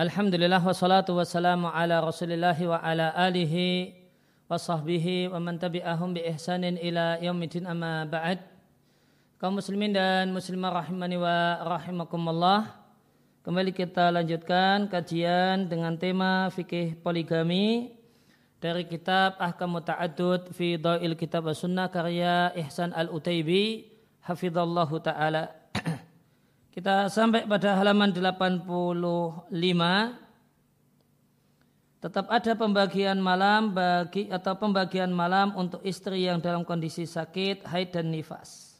Alhamdulillah wassalatu wassalamu ala rasulillah wa ala alihi wa sahbihi wa man tabi'ahum bi ihsanin ila yaumidin amma ba'd. Kaum muslimin dan muslimah rahimani wa rahimakumullah kembali kita lanjutkan kajian dengan tema fikih poligami dari kitab Ahkam Ta'addud fi Dawil Kitab Sunnah karya Ihsan Al-Utaibi hafizallahu taala kita sampai pada halaman 85. Tetap ada pembagian malam bagi atau pembagian malam untuk istri yang dalam kondisi sakit, haid dan nifas.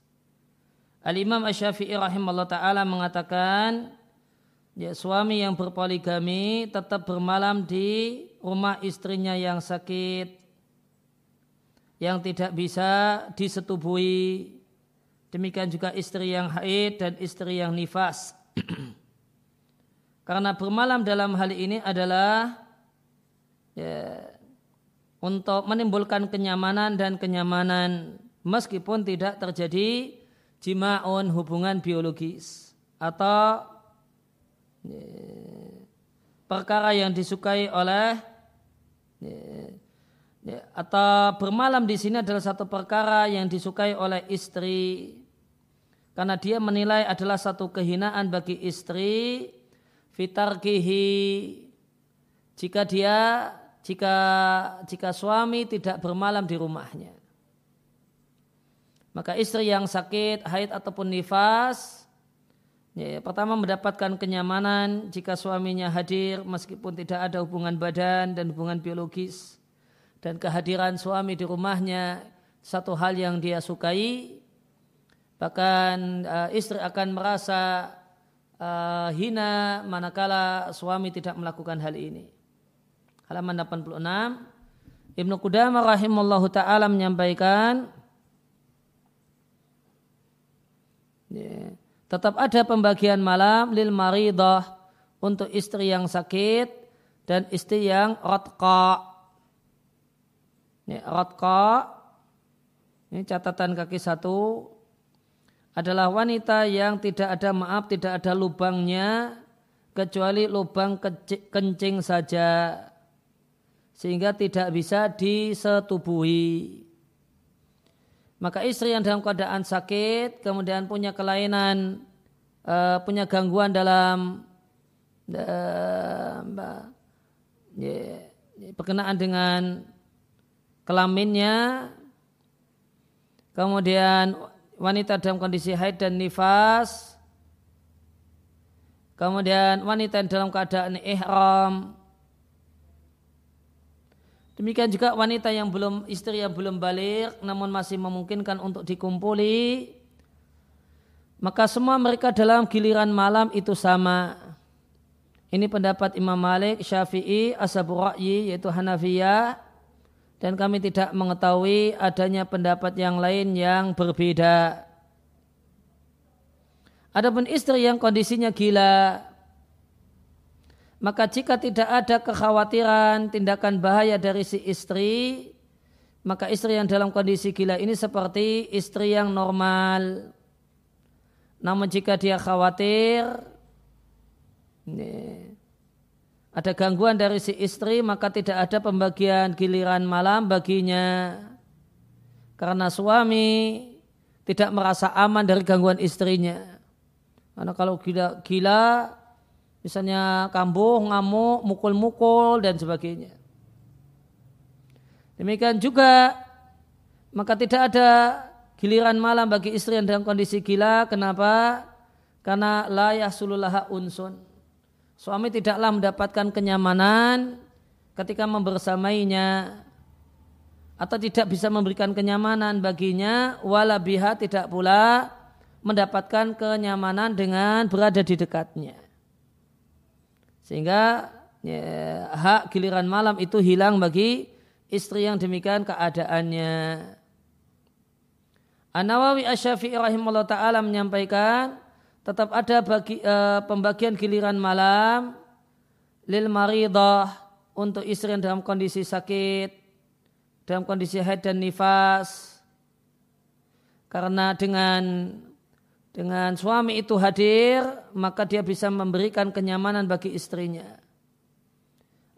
Al-Imam Asy-Syafi'i rahimahullah taala mengatakan ya suami yang berpoligami tetap bermalam di rumah istrinya yang sakit yang tidak bisa disetubuhi Demikian juga istri yang haid dan istri yang nifas. Karena bermalam dalam hal ini adalah ya, untuk menimbulkan kenyamanan dan kenyamanan meskipun tidak terjadi jima'un hubungan biologis atau ya, perkara yang disukai oleh ya, ya, atau bermalam di sini adalah satu perkara yang disukai oleh istri karena dia menilai adalah satu kehinaan bagi istri fitarkihi. Jika dia jika jika suami tidak bermalam di rumahnya. Maka istri yang sakit haid ataupun nifas ya, pertama mendapatkan kenyamanan jika suaminya hadir meskipun tidak ada hubungan badan dan hubungan biologis. Dan kehadiran suami di rumahnya satu hal yang dia sukai Bahkan uh, istri akan merasa uh, hina manakala suami tidak melakukan hal ini. Halaman 86. Ibnu Qudamah rahimallahu taala menyampaikan yeah, tetap ada pembagian malam lil maridah untuk istri yang sakit dan istri yang rotqa. Ini rotqa. Ini catatan kaki satu adalah wanita yang tidak ada maaf, tidak ada lubangnya kecuali lubang kencing saja sehingga tidak bisa disetubuhi. Maka istri yang dalam keadaan sakit kemudian punya kelainan, uh, punya gangguan dalam yeah, berkenaan dengan kelaminnya, kemudian wanita dalam kondisi haid dan nifas, kemudian wanita dalam keadaan ihram, demikian juga wanita yang belum istri yang belum balik namun masih memungkinkan untuk dikumpuli, maka semua mereka dalam giliran malam itu sama. Ini pendapat Imam Malik, Syafi'i, Ashabu Ra'yi yaitu Hanafiyah dan kami tidak mengetahui adanya pendapat yang lain yang berbeda. Adapun istri yang kondisinya gila, maka jika tidak ada kekhawatiran tindakan bahaya dari si istri, maka istri yang dalam kondisi gila ini seperti istri yang normal. Namun jika dia khawatir, ada gangguan dari si istri maka tidak ada pembagian giliran malam baginya. Karena suami tidak merasa aman dari gangguan istrinya. Karena kalau gila, gila misalnya kambuh, ngamuk, mukul-mukul dan sebagainya. Demikian juga maka tidak ada giliran malam bagi istri yang dalam kondisi gila. Kenapa? karena layah sululaha unsun Suami tidaklah mendapatkan kenyamanan ketika membersamainya atau tidak bisa memberikan kenyamanan baginya wala biha tidak pula mendapatkan kenyamanan dengan berada di dekatnya. Sehingga ya, hak giliran malam itu hilang bagi istri yang demikian keadaannya. An-Nawawi Asy-Syafi'i rahimahullah taala menyampaikan tetap ada bagi uh, pembagian giliran malam lil maridah untuk istri yang dalam kondisi sakit, dalam kondisi haid dan nifas. Karena dengan dengan suami itu hadir, maka dia bisa memberikan kenyamanan bagi istrinya.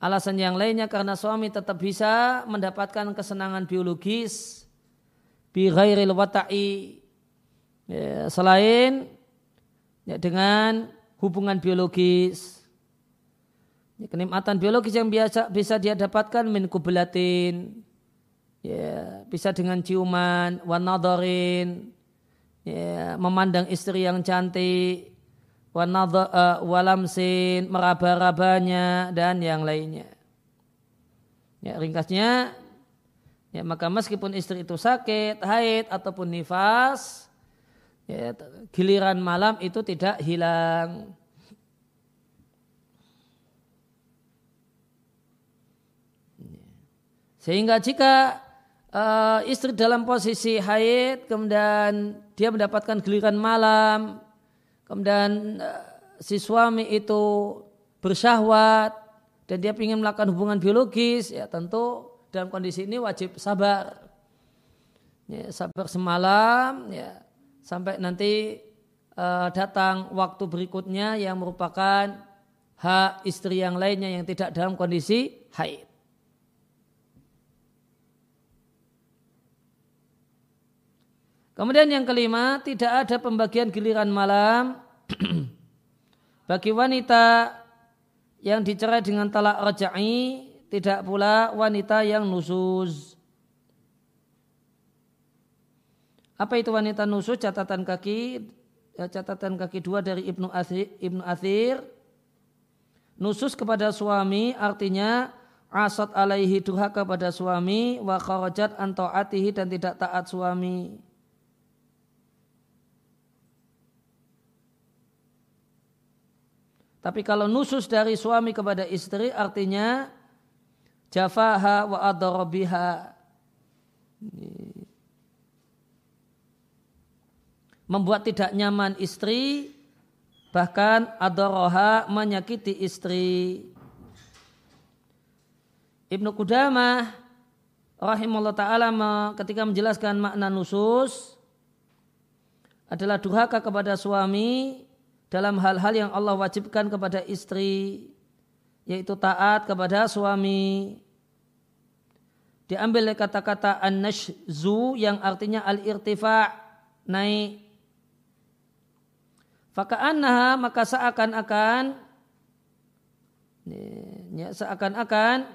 Alasan yang lainnya karena suami tetap bisa mendapatkan kesenangan biologis bi ghairil wata'i ya, selain ya, dengan hubungan biologis. Ya, kenikmatan biologis yang biasa bisa dia dapatkan min kubelatin ya, bisa dengan ciuman, wanadarin, ya, memandang istri yang cantik, uh, walamsin, meraba-rabanya dan yang lainnya. Ya, ringkasnya, ya maka meskipun istri itu sakit, haid ataupun nifas, ya, giliran malam itu tidak hilang. Sehingga jika uh, istri dalam posisi haid, kemudian dia mendapatkan giliran malam, kemudian eh, si suami itu bersyahwat dan dia ingin melakukan hubungan biologis, ya tentu dalam kondisi ini wajib sabar. Ya, sabar semalam, ya sampai nanti uh, datang waktu berikutnya yang merupakan hak istri yang lainnya yang tidak dalam kondisi haid. Kemudian yang kelima, tidak ada pembagian giliran malam bagi wanita yang dicerai dengan talak raja'i, tidak pula wanita yang nusus. Apa itu wanita nusus? Catatan kaki, ya, catatan kaki dua dari Ibnu Athir, Ibnu Athir. Nusus kepada suami artinya asat alaihi durhaka kepada suami wa kharajat anto'atihi dan tidak taat suami. Tapi kalau nusus dari suami kepada istri artinya jafaha wa adarabiha. Membuat tidak nyaman istri bahkan adoroha menyakiti istri. Ibnu Qudamah rahimahullah ta'ala ketika menjelaskan makna nusus adalah durhaka kepada suami dalam hal-hal yang Allah wajibkan kepada istri yaitu taat kepada suami diambil kata-kata an-nashzu yang artinya al-irtifa naik faka'annaha maka seakan-akan ya, seakan-akan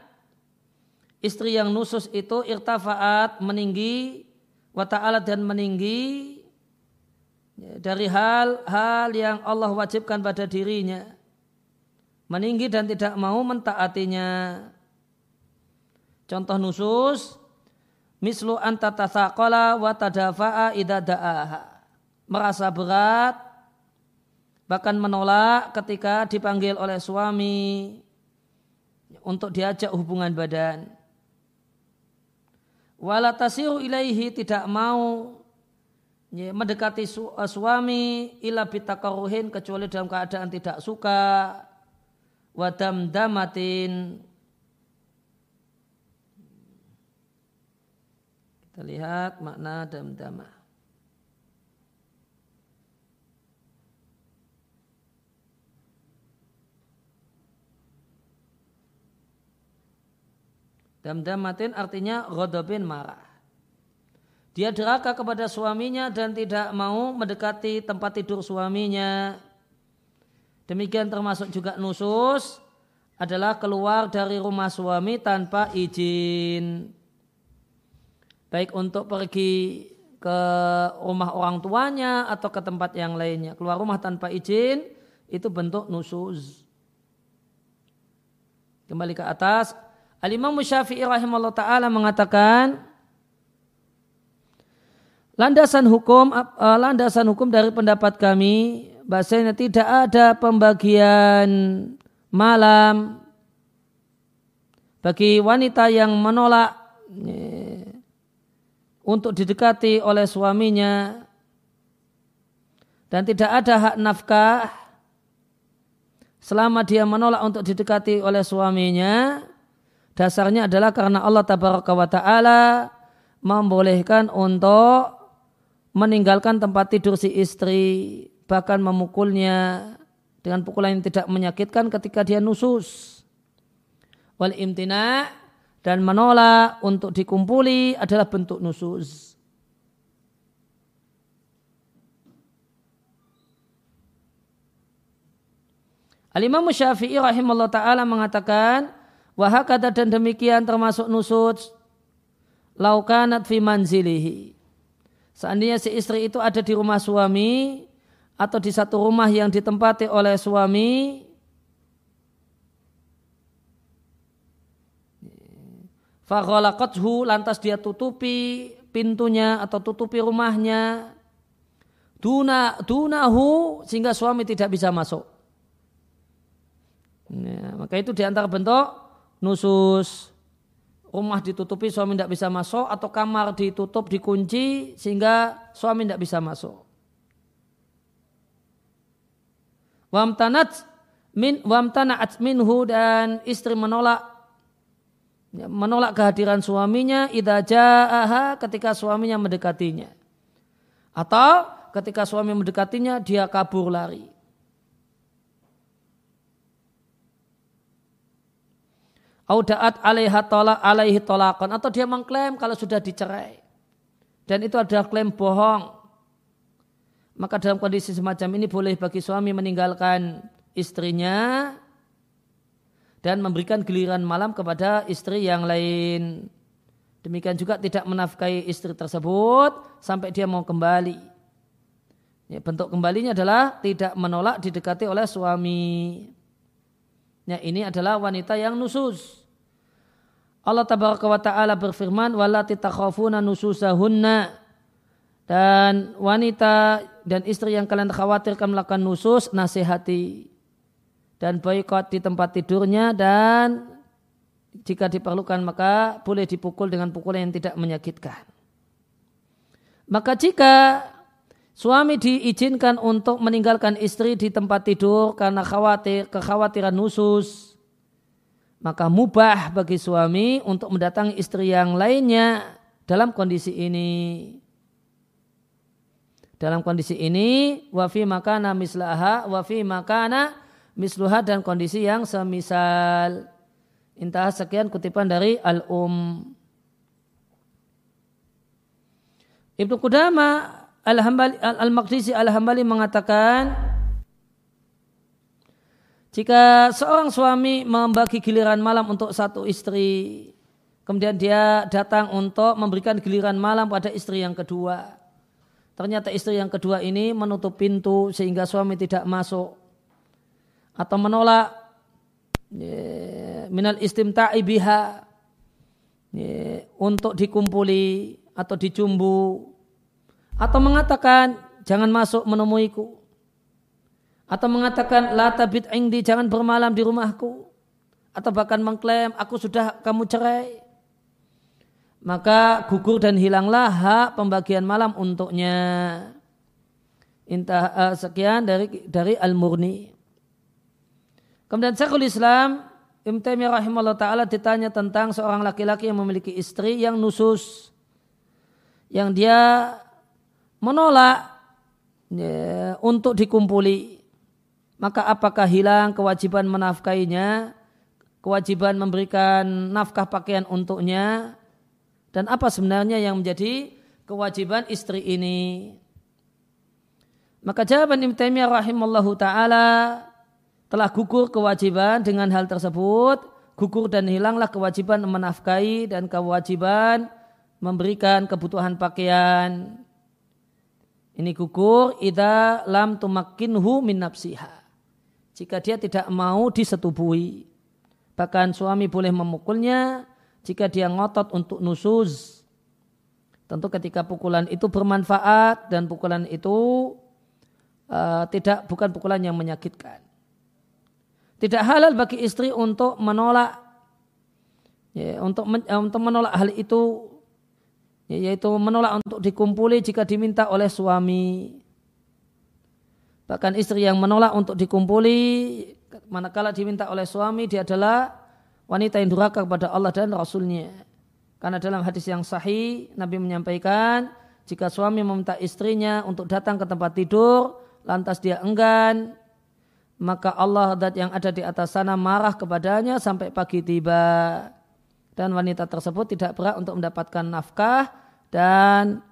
istri yang nusus itu irtafaat meninggi wa ta'ala dan meninggi Ya, dari hal-hal yang Allah wajibkan pada dirinya. Meninggi dan tidak mau mentaatinya. Contoh nusus mislu anta wa tadafa'a merasa berat bahkan menolak ketika dipanggil oleh suami untuk diajak hubungan badan. Wala tasiru ilaihi tidak mau ya, mendekati su, uh, suami ila bitakaruhin kecuali dalam keadaan tidak suka. Wadam damatin kita lihat makna dam damah dam damatin artinya godobin marah dia deraka kepada suaminya dan tidak mau mendekati tempat tidur suaminya. Demikian termasuk juga nusus adalah keluar dari rumah suami tanpa izin. Baik untuk pergi ke rumah orang tuanya atau ke tempat yang lainnya. Keluar rumah tanpa izin itu bentuk nusus. Kembali ke atas. Al-Imam Syafi'i rahimahullah ta'ala mengatakan Landasan hukum uh, landasan hukum dari pendapat kami bahasanya tidak ada pembagian malam bagi wanita yang menolak untuk didekati oleh suaminya. Dan tidak ada hak nafkah selama dia menolak untuk didekati oleh suaminya dasarnya adalah karena Allah tabaraka wa taala membolehkan untuk meninggalkan tempat tidur si istri, bahkan memukulnya dengan pukulan yang tidak menyakitkan ketika dia nusus. Wal imtina dan menolak untuk dikumpuli adalah bentuk nusus. Al-Imam Syafi'i rahimahullah ta'ala mengatakan wahakata dan demikian termasuk nusuz laukanat fi manzilihi. Seandainya si istri itu ada di rumah suami atau di satu rumah yang ditempati oleh suami Faghalaqathu lantas dia tutupi pintunya atau tutupi rumahnya. Duna, dunahu sehingga suami tidak bisa masuk. Ya, maka itu di antara bentuk nusus. Rumah ditutupi suami tidak bisa masuk atau kamar ditutup dikunci sehingga suami tidak bisa masuk. Wamtanat min wamtana'at minhu dan istri menolak menolak kehadiran suaminya idza jaaha ketika suaminya mendekatinya. Atau ketika suami mendekatinya dia kabur lari. Audaat alaiha tolak alaihi tolakon atau dia mengklaim kalau sudah dicerai. Dan itu adalah klaim bohong. Maka dalam kondisi semacam ini boleh bagi suami meninggalkan istrinya dan memberikan giliran malam kepada istri yang lain. Demikian juga tidak menafkahi istri tersebut sampai dia mau kembali. Ya, bentuk kembalinya adalah tidak menolak didekati oleh suami. Ya, ini adalah wanita yang nusus. Allah tabaraka wa ta'ala berfirman walati takhafuna nususahunna dan wanita dan istri yang kalian khawatirkan melakukan nusus nasihati dan boykot di tempat tidurnya dan jika diperlukan maka boleh dipukul dengan pukulan yang tidak menyakitkan. Maka jika suami diizinkan untuk meninggalkan istri di tempat tidur karena khawatir kekhawatiran nusus, maka mubah bagi suami untuk mendatangi istri yang lainnya dalam kondisi ini. Dalam kondisi ini, wafi makana mislaha, wafi makana misluha dan kondisi yang semisal. Intah sekian kutipan dari Al-Um. Ibnu Qudama Al-Hambali Al-Maqdisi Al-Hambali mengatakan jika seorang suami membagi giliran malam untuk satu istri, kemudian dia datang untuk memberikan giliran malam pada istri yang kedua. Ternyata istri yang kedua ini menutup pintu sehingga suami tidak masuk atau menolak minal istimta'i biha untuk dikumpuli atau dicumbu atau mengatakan jangan masuk menemuiku. Atau mengatakan la tabit indi jangan bermalam di rumahku. Atau bahkan mengklaim aku sudah kamu cerai. Maka gugur dan hilanglah hak pembagian malam untuknya. Intah uh, sekian dari dari al-murni. Kemudian Syekhul Islam Ibn Taimiyah rahimahullah taala ditanya tentang seorang laki-laki yang memiliki istri yang nusus yang dia menolak ya, untuk dikumpuli. Maka apakah hilang kewajiban menafkainya kewajiban memberikan nafkah pakaian untuknya? Dan apa sebenarnya yang menjadi kewajiban istri ini? Maka jawaban Ibn Taimiyah rahimallahu taala telah gugur kewajiban dengan hal tersebut, gugur dan hilanglah kewajiban menafkahi dan kewajiban memberikan kebutuhan pakaian. Ini gugur ida lam tumakkinhu min nafsiha. Jika dia tidak mau disetubuhi. Bahkan suami boleh memukulnya jika dia ngotot untuk nusuz. Tentu ketika pukulan itu bermanfaat dan pukulan itu uh, tidak bukan pukulan yang menyakitkan. Tidak halal bagi istri untuk menolak ya, untuk men, eh, untuk menolak hal itu yaitu menolak untuk dikumpuli jika diminta oleh suami. Bahkan istri yang menolak untuk dikumpuli manakala diminta oleh suami dia adalah wanita yang durhaka kepada Allah dan Rasulnya. Karena dalam hadis yang sahih Nabi menyampaikan jika suami meminta istrinya untuk datang ke tempat tidur lantas dia enggan maka Allah dat yang ada di atas sana marah kepadanya sampai pagi tiba dan wanita tersebut tidak berat untuk mendapatkan nafkah dan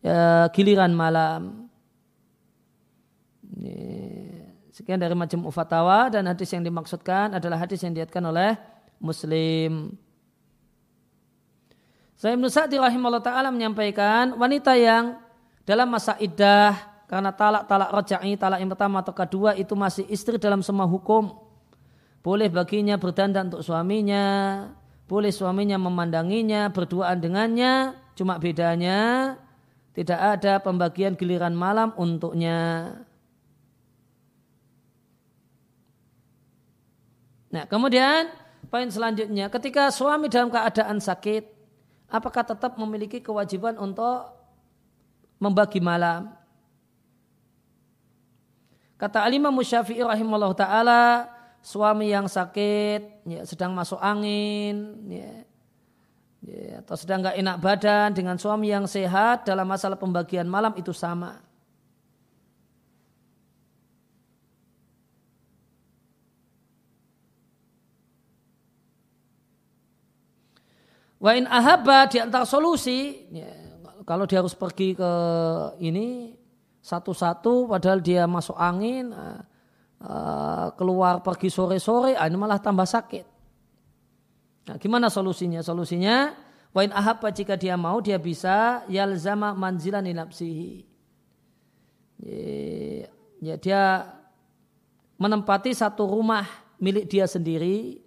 ya, giliran malam. Sekian dari macam ufatawa dan hadis yang dimaksudkan adalah hadis yang diatkan oleh Muslim. Saya Ibn Sa'di rahimahullah ta'ala menyampaikan wanita yang dalam masa iddah karena talak-talak roja'i, talak yang pertama atau kedua itu masih istri dalam semua hukum. Boleh baginya berdandan untuk suaminya, boleh suaminya memandanginya, berduaan dengannya, cuma bedanya tidak ada pembagian giliran malam untuknya. Nah kemudian poin selanjutnya ketika suami dalam keadaan sakit apakah tetap memiliki kewajiban untuk membagi malam? Kata Alimah Musyafi'i rahimahullah ta'ala, suami yang sakit, ya, sedang masuk angin, ya, ya, atau sedang nggak enak badan dengan suami yang sehat dalam masalah pembagian malam itu sama. Wa in ahabba di antara solusi, ya, kalau dia harus pergi ke ini satu-satu padahal dia masuk angin, uh, keluar pergi sore-sore, ah, ini malah tambah sakit. Nah, gimana solusinya? Solusinya, wa in ahabba jika dia mau dia bisa yalzama manzilan nafsihi. Ya dia menempati satu rumah milik dia sendiri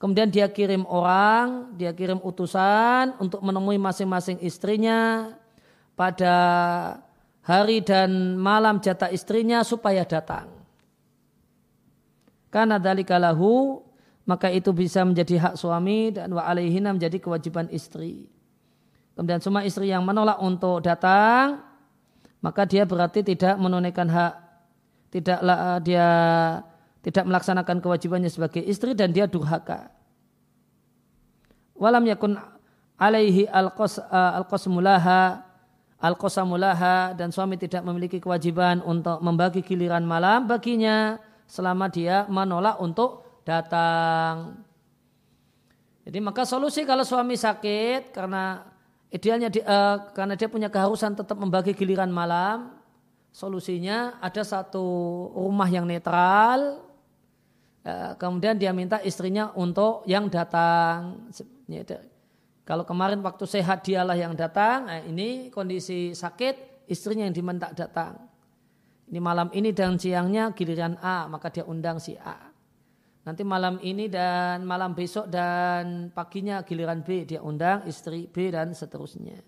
Kemudian dia kirim orang, dia kirim utusan untuk menemui masing-masing istrinya pada hari dan malam jatah istrinya supaya datang. Karena dalikalahu maka itu bisa menjadi hak suami dan wa alaihina menjadi kewajiban istri. Kemudian semua istri yang menolak untuk datang maka dia berarti tidak menunaikan hak tidaklah dia tidak melaksanakan kewajibannya sebagai istri dan dia durhaka. Walam yakun alaihi al-qasmulaha al-qasamulaha dan suami tidak memiliki kewajiban untuk membagi giliran malam baginya selama dia menolak untuk datang. Jadi maka solusi kalau suami sakit karena idealnya di, uh, karena dia punya keharusan tetap membagi giliran malam, solusinya ada satu rumah yang netral Eh, kemudian dia minta istrinya untuk yang datang. Ya, kalau kemarin waktu sehat dialah yang datang, nah ini kondisi sakit istrinya yang diminta datang. Ini malam ini dan siangnya giliran A, maka dia undang si A. Nanti malam ini dan malam besok dan paginya giliran B, dia undang istri B dan seterusnya.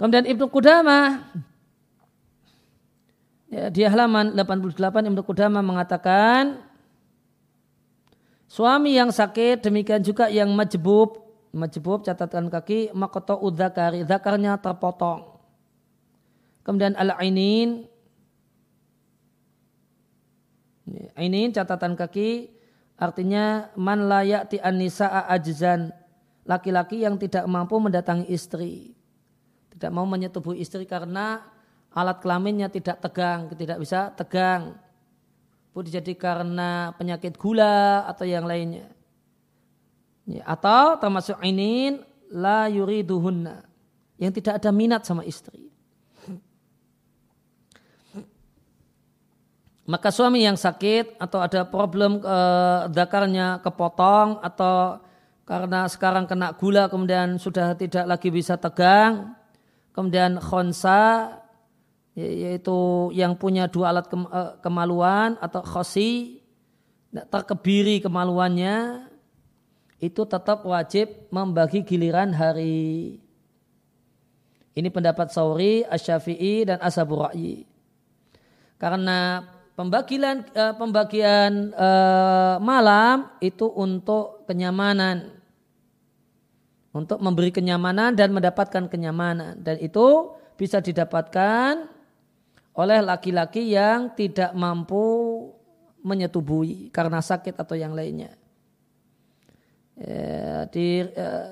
Kemudian Ibnu Qudamah Ya, di halaman 88 Ibnu Qudamah mengatakan suami yang sakit demikian juga yang majbub majbub catatan kaki makoto udzakari zakarnya terpotong. Kemudian al-ainin Ainin catatan kaki artinya man layati an-nisa'a ajzan laki-laki yang tidak mampu mendatangi istri tidak mau menyetubuhi istri karena alat kelaminnya tidak tegang, tidak bisa tegang. Boleh jadi karena penyakit gula atau yang lainnya. Ya, atau termasuk ini la yuriduhunna yang tidak ada minat sama istri. Maka suami yang sakit atau ada problem eh, dakarnya kepotong atau karena sekarang kena gula kemudian sudah tidak lagi bisa tegang, kemudian khonsa Ya, yaitu yang punya dua alat eh, kemaluan atau khosi terkebiri kemaluannya itu tetap wajib membagi giliran hari. Ini pendapat Sauri, Asyafi'i dan Ashabu Ra'yi. Karena pembagian eh, pembagian eh, malam itu untuk kenyamanan. Untuk memberi kenyamanan dan mendapatkan kenyamanan dan itu bisa didapatkan oleh laki-laki yang tidak mampu menyetubui karena sakit atau yang lainnya. Ya, di,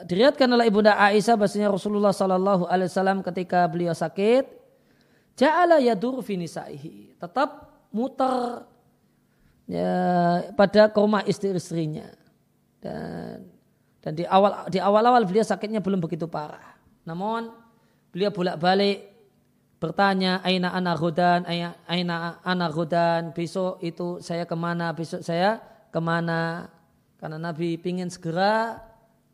diriatkan oleh ibunda Aisyah bahasanya Rasulullah Shallallahu Alaihi Wasallam ketika beliau sakit, Ja'ala yadur finisaihi. Tetap muter ya, pada ke rumah istri-istrinya. Dan dan di awal di awal-awal beliau sakitnya belum begitu parah. Namun beliau bolak-balik bertanya aina ana hudan aina ana hudan besok itu saya ke mana? Besok saya ke mana? Karena Nabi ingin segera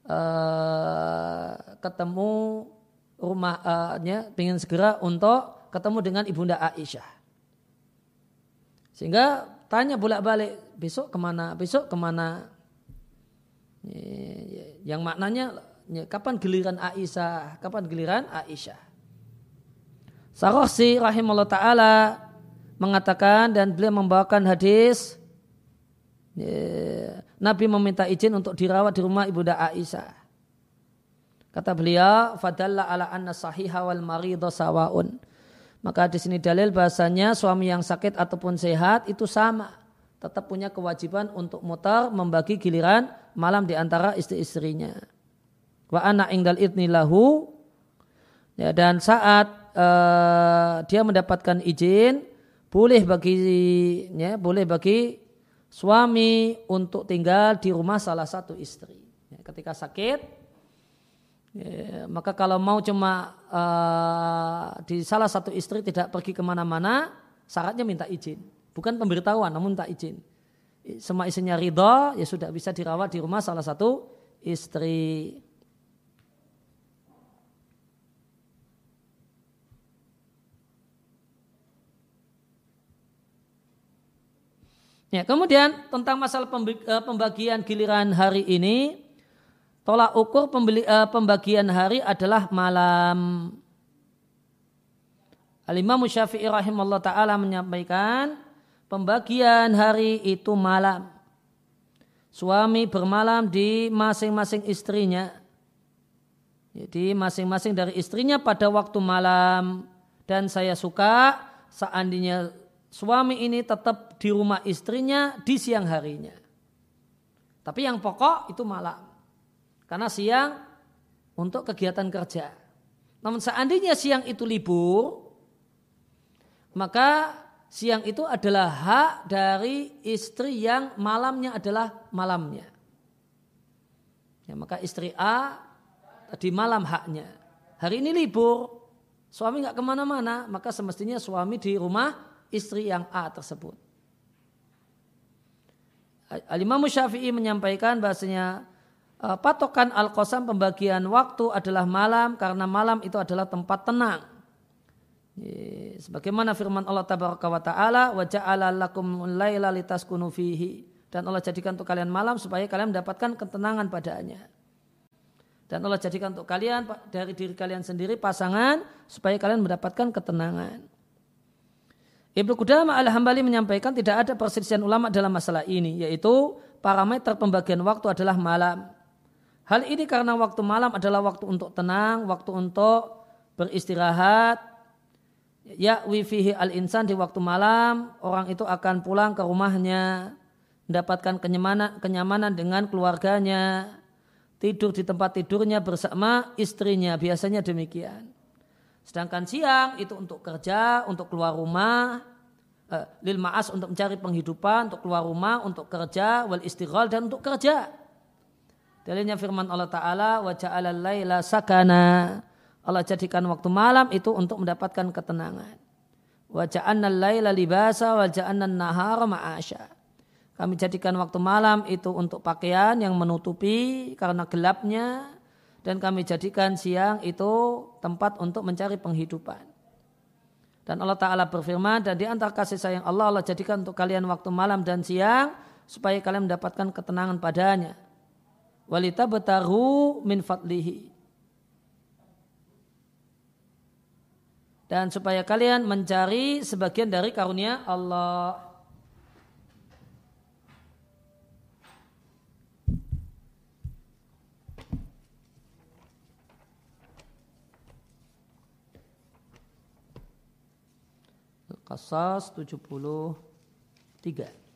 uh, ketemu rumahnya uh, ingin segera untuk ketemu dengan ibunda Aisyah sehingga tanya bolak-balik besok ke mana besok ke mana yang maknanya kapan giliran Aisyah, kapan giliran Aisyah. Sarosi rahimahullah ta'ala mengatakan dan beliau membawakan hadis Nabi meminta izin untuk dirawat di rumah ibunda Aisyah. Kata beliau, fadalla ala anna sahiha wal maridha sawaun. Maka di sini dalil bahasanya suami yang sakit ataupun sehat itu sama tetap punya kewajiban untuk mutar membagi giliran malam di antara istri-istrinya. Wa ana ingdal idni lahu ya, dan saat uh, dia mendapatkan izin boleh bagi ya, boleh bagi suami untuk tinggal di rumah salah satu istri. Ya, ketika sakit ya, maka kalau mau cuma uh, di salah satu istri tidak pergi ke mana-mana syaratnya minta izin Bukan pemberitahuan namun tak izin. Semua isinya ridho ya sudah bisa dirawat di rumah salah satu istri. Ya, kemudian tentang masalah eh, pembagian giliran hari ini, tolak ukur pembeli, eh, pembagian hari adalah malam. Al-Imam Syafi'i rahimahullah ta'ala menyampaikan, pembagian hari itu malam. Suami bermalam di masing-masing istrinya. Jadi masing-masing dari istrinya pada waktu malam. Dan saya suka seandainya suami ini tetap di rumah istrinya di siang harinya. Tapi yang pokok itu malam. Karena siang untuk kegiatan kerja. Namun seandainya siang itu libur, maka siang itu adalah hak dari istri yang malamnya adalah malamnya. Ya, maka istri A di malam haknya. Hari ini libur, suami nggak ke mana-mana, maka semestinya suami di rumah istri yang A tersebut. Al-Imam Syafi'i menyampaikan bahasanya patokan al-qasam pembagian waktu adalah malam karena malam itu adalah tempat tenang Sebagaimana firman Allah tabaraka wa taala wa ja'ala lakum laila litaskunu fihi dan Allah jadikan untuk kalian malam supaya kalian mendapatkan ketenangan padanya. Dan Allah jadikan untuk kalian dari diri kalian sendiri pasangan supaya kalian mendapatkan ketenangan. Ibnu Qudamah al-Hambali menyampaikan tidak ada perselisihan ulama dalam masalah ini yaitu parameter pembagian waktu adalah malam. Hal ini karena waktu malam adalah waktu untuk tenang, waktu untuk beristirahat, ya wifihi al insan di waktu malam orang itu akan pulang ke rumahnya mendapatkan kenyamanan kenyamanan dengan keluarganya. Tidur di tempat tidurnya bersama istrinya biasanya demikian. Sedangkan siang itu untuk kerja untuk keluar rumah eh, lil ma'as untuk mencari penghidupan untuk keluar rumah untuk kerja wal istighal dan untuk kerja dalilnya firman Allah taala wa ja'ala laila sakana Allah jadikan waktu malam itu untuk mendapatkan ketenangan. Wa ja'anna laila libasa wa ja'anna nahara ma'asya. Kami jadikan waktu malam itu untuk pakaian yang menutupi karena gelapnya dan kami jadikan siang itu tempat untuk mencari penghidupan. Dan Allah Ta'ala berfirman dan di antara kasih sayang Allah Allah jadikan untuk kalian waktu malam dan siang supaya kalian mendapatkan ketenangan padanya. Walita betaru min fadlihi dan supaya kalian mencari sebagian dari karunia Allah. Qasas 73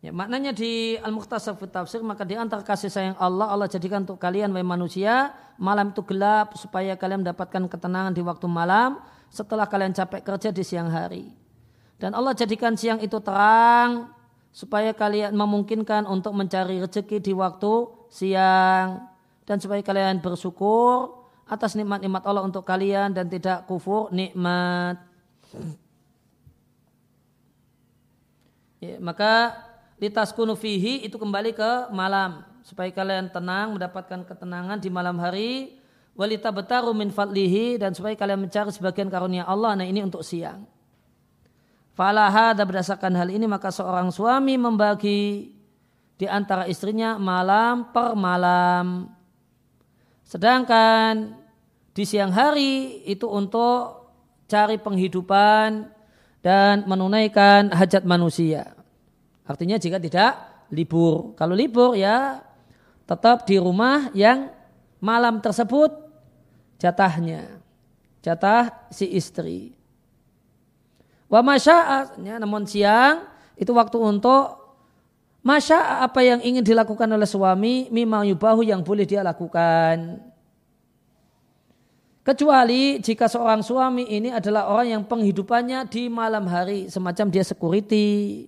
Ya, maknanya di Al-Mukhtasar Tafsir maka di antara kasih sayang Allah Allah jadikan untuk kalian wahai manusia malam itu gelap supaya kalian mendapatkan ketenangan di waktu malam setelah kalian capek kerja di siang hari. Dan Allah jadikan siang itu terang supaya kalian memungkinkan untuk mencari rezeki di waktu siang dan supaya kalian bersyukur atas nikmat-nikmat Allah untuk kalian dan tidak kufur nikmat. Ya, maka litaskunu fihi itu kembali ke malam. Supaya kalian tenang mendapatkan ketenangan di malam hari. Walita betaru min fadlihi dan supaya kalian mencari sebagian karunia Allah. Nah ini untuk siang. Falaha dan berdasarkan hal ini maka seorang suami membagi di antara istrinya malam per malam. Sedangkan di siang hari itu untuk cari penghidupan dan menunaikan hajat manusia Artinya jika tidak libur. Kalau libur ya tetap di rumah yang malam tersebut jatahnya. Jatah si istri. Wa masya'atnya namun siang itu waktu untuk masya apa yang ingin dilakukan oleh suami mimma yubahu yang boleh dia lakukan. Kecuali jika seorang suami ini adalah orang yang penghidupannya di malam hari semacam dia security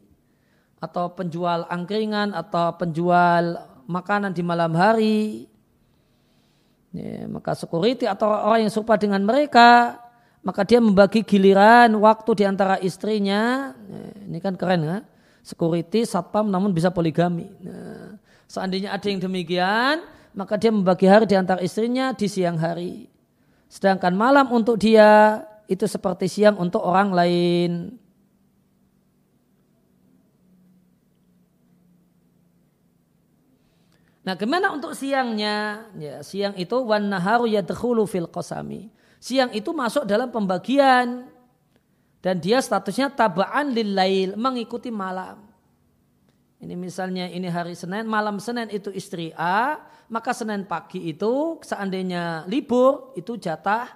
atau penjual angkringan atau penjual makanan di malam hari. Ya, maka security atau orang yang serupa dengan mereka maka dia membagi giliran waktu di antara istrinya. Ya, ini kan keren ya security satpam namun bisa poligami. Nah, seandainya ada yang demikian maka dia membagi hari di antara istrinya di siang hari. Sedangkan malam untuk dia itu seperti siang untuk orang lain Nah, gimana untuk siangnya? Ya, siang itu wan naharu yadkhulu fil qasami. Siang itu masuk dalam pembagian dan dia statusnya tabaan lil lail, mengikuti malam. Ini misalnya ini hari Senin, malam Senin itu istri A, maka Senin pagi itu seandainya libur itu jatah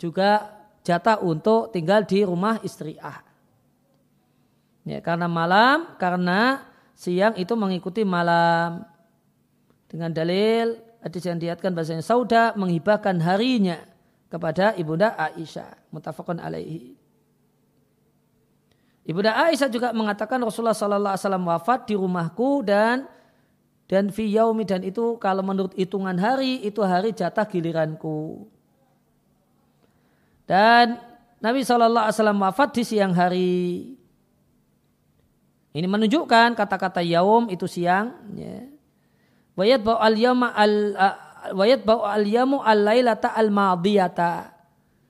juga jatah untuk tinggal di rumah istri A. Ya, karena malam, karena siang itu mengikuti malam dengan dalil hadis yang diatkan bahasanya Sauda menghibahkan harinya kepada ibunda Aisyah mutafakun alaihi. Ibunda Aisyah juga mengatakan Rasulullah Sallallahu Alaihi Wasallam wafat di rumahku dan dan fi yaumi dan itu kalau menurut hitungan hari itu hari jatah giliranku. Dan Nabi Shallallahu Alaihi Wasallam wafat di siang hari. Ini menunjukkan kata-kata yaum itu siang. Ya. Wayat bau al yama al wayat bau al yamu al lailata al madiyata.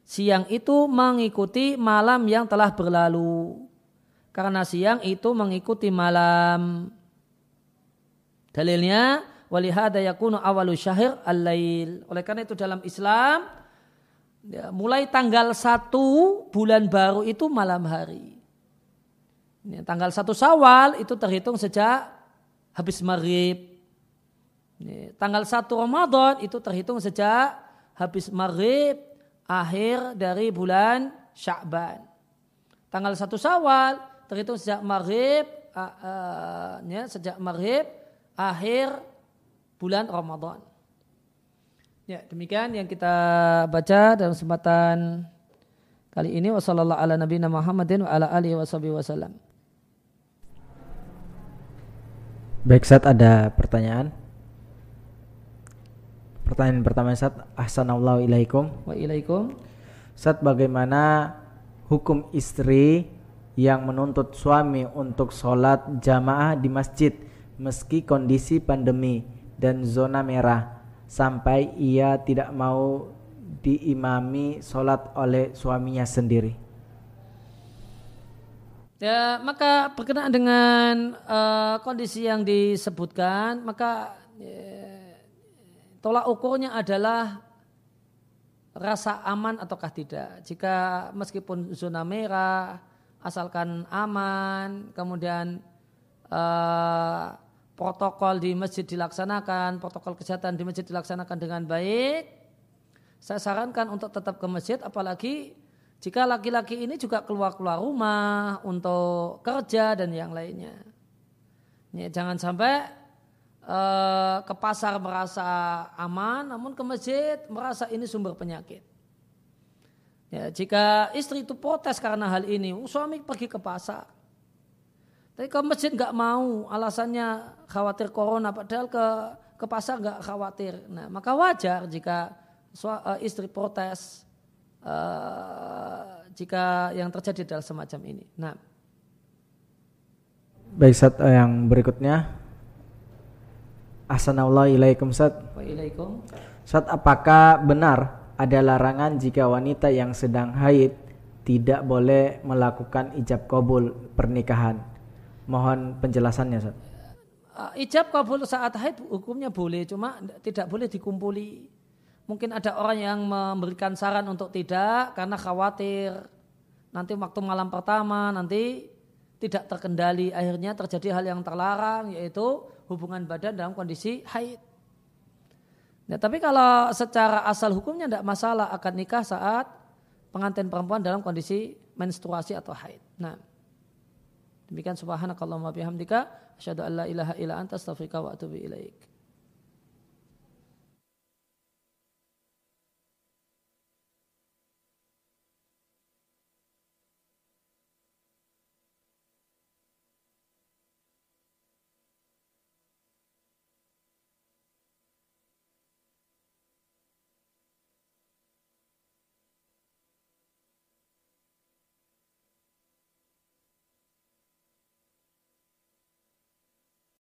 Siang itu mengikuti malam yang telah berlalu. Karena siang itu mengikuti malam. Dalilnya walihada yakunu awalu syahir al-lail. Oleh karena itu dalam Islam ya, mulai tanggal satu bulan baru itu malam hari. Ya, tanggal satu Sawal itu terhitung sejak habis maghrib. Tanggal 1 Ramadan itu terhitung sejak habis maghrib akhir dari bulan Sya'ban. Tanggal 1 Syawal terhitung sejak maghrib uh, uh, ya, sejak maghrib akhir bulan Ramadan. Ya, demikian yang kita baca dalam kesempatan kali ini wasallallahu ala nabiyina Muhammadin wa ala alihi wasallam. Baik, saat ada pertanyaan. Pertanyaan pertama Ustaz, Ahsanallahu ilaikum. Wa ilaikum. Ustaz, bagaimana hukum istri yang menuntut suami untuk sholat jamaah di masjid meski kondisi pandemi dan zona merah sampai ia tidak mau diimami sholat oleh suaminya sendiri. Ya, maka berkenaan dengan uh, kondisi yang disebutkan, maka ya, Tolak ukurnya adalah rasa aman ataukah tidak. Jika meskipun zona merah, asalkan aman, kemudian uh, protokol di masjid dilaksanakan, protokol kesehatan di masjid dilaksanakan dengan baik, saya sarankan untuk tetap ke masjid, apalagi jika laki-laki ini juga keluar-keluar rumah untuk kerja dan yang lainnya. Ya, jangan sampai uh, ke pasar merasa aman, namun ke masjid merasa ini sumber penyakit. Ya, jika istri itu protes karena hal ini, suami pergi ke pasar. Tapi ke masjid nggak mau, alasannya khawatir corona, padahal ke ke pasar nggak khawatir. Nah, maka wajar jika uh, istri protes uh, jika yang terjadi adalah semacam ini. Nah, baik saat yang berikutnya. Assalamualaikum Sat. Waalaikum. Sat, apakah benar ada larangan jika wanita yang sedang haid tidak boleh melakukan ijab kabul pernikahan? Mohon penjelasannya, Sat. Uh, ijab kabul saat haid hukumnya boleh, cuma tidak boleh dikumpuli. Mungkin ada orang yang memberikan saran untuk tidak karena khawatir nanti waktu malam pertama nanti tidak terkendali akhirnya terjadi hal yang terlarang yaitu hubungan badan dalam kondisi haid. Nah, tapi kalau secara asal hukumnya tidak masalah akan nikah saat pengantin perempuan dalam kondisi menstruasi atau haid. Nah, demikian subhanakallahumma bihamdika asyhadu an la ilaha illa anta astaghfiruka wa atubu ilaik.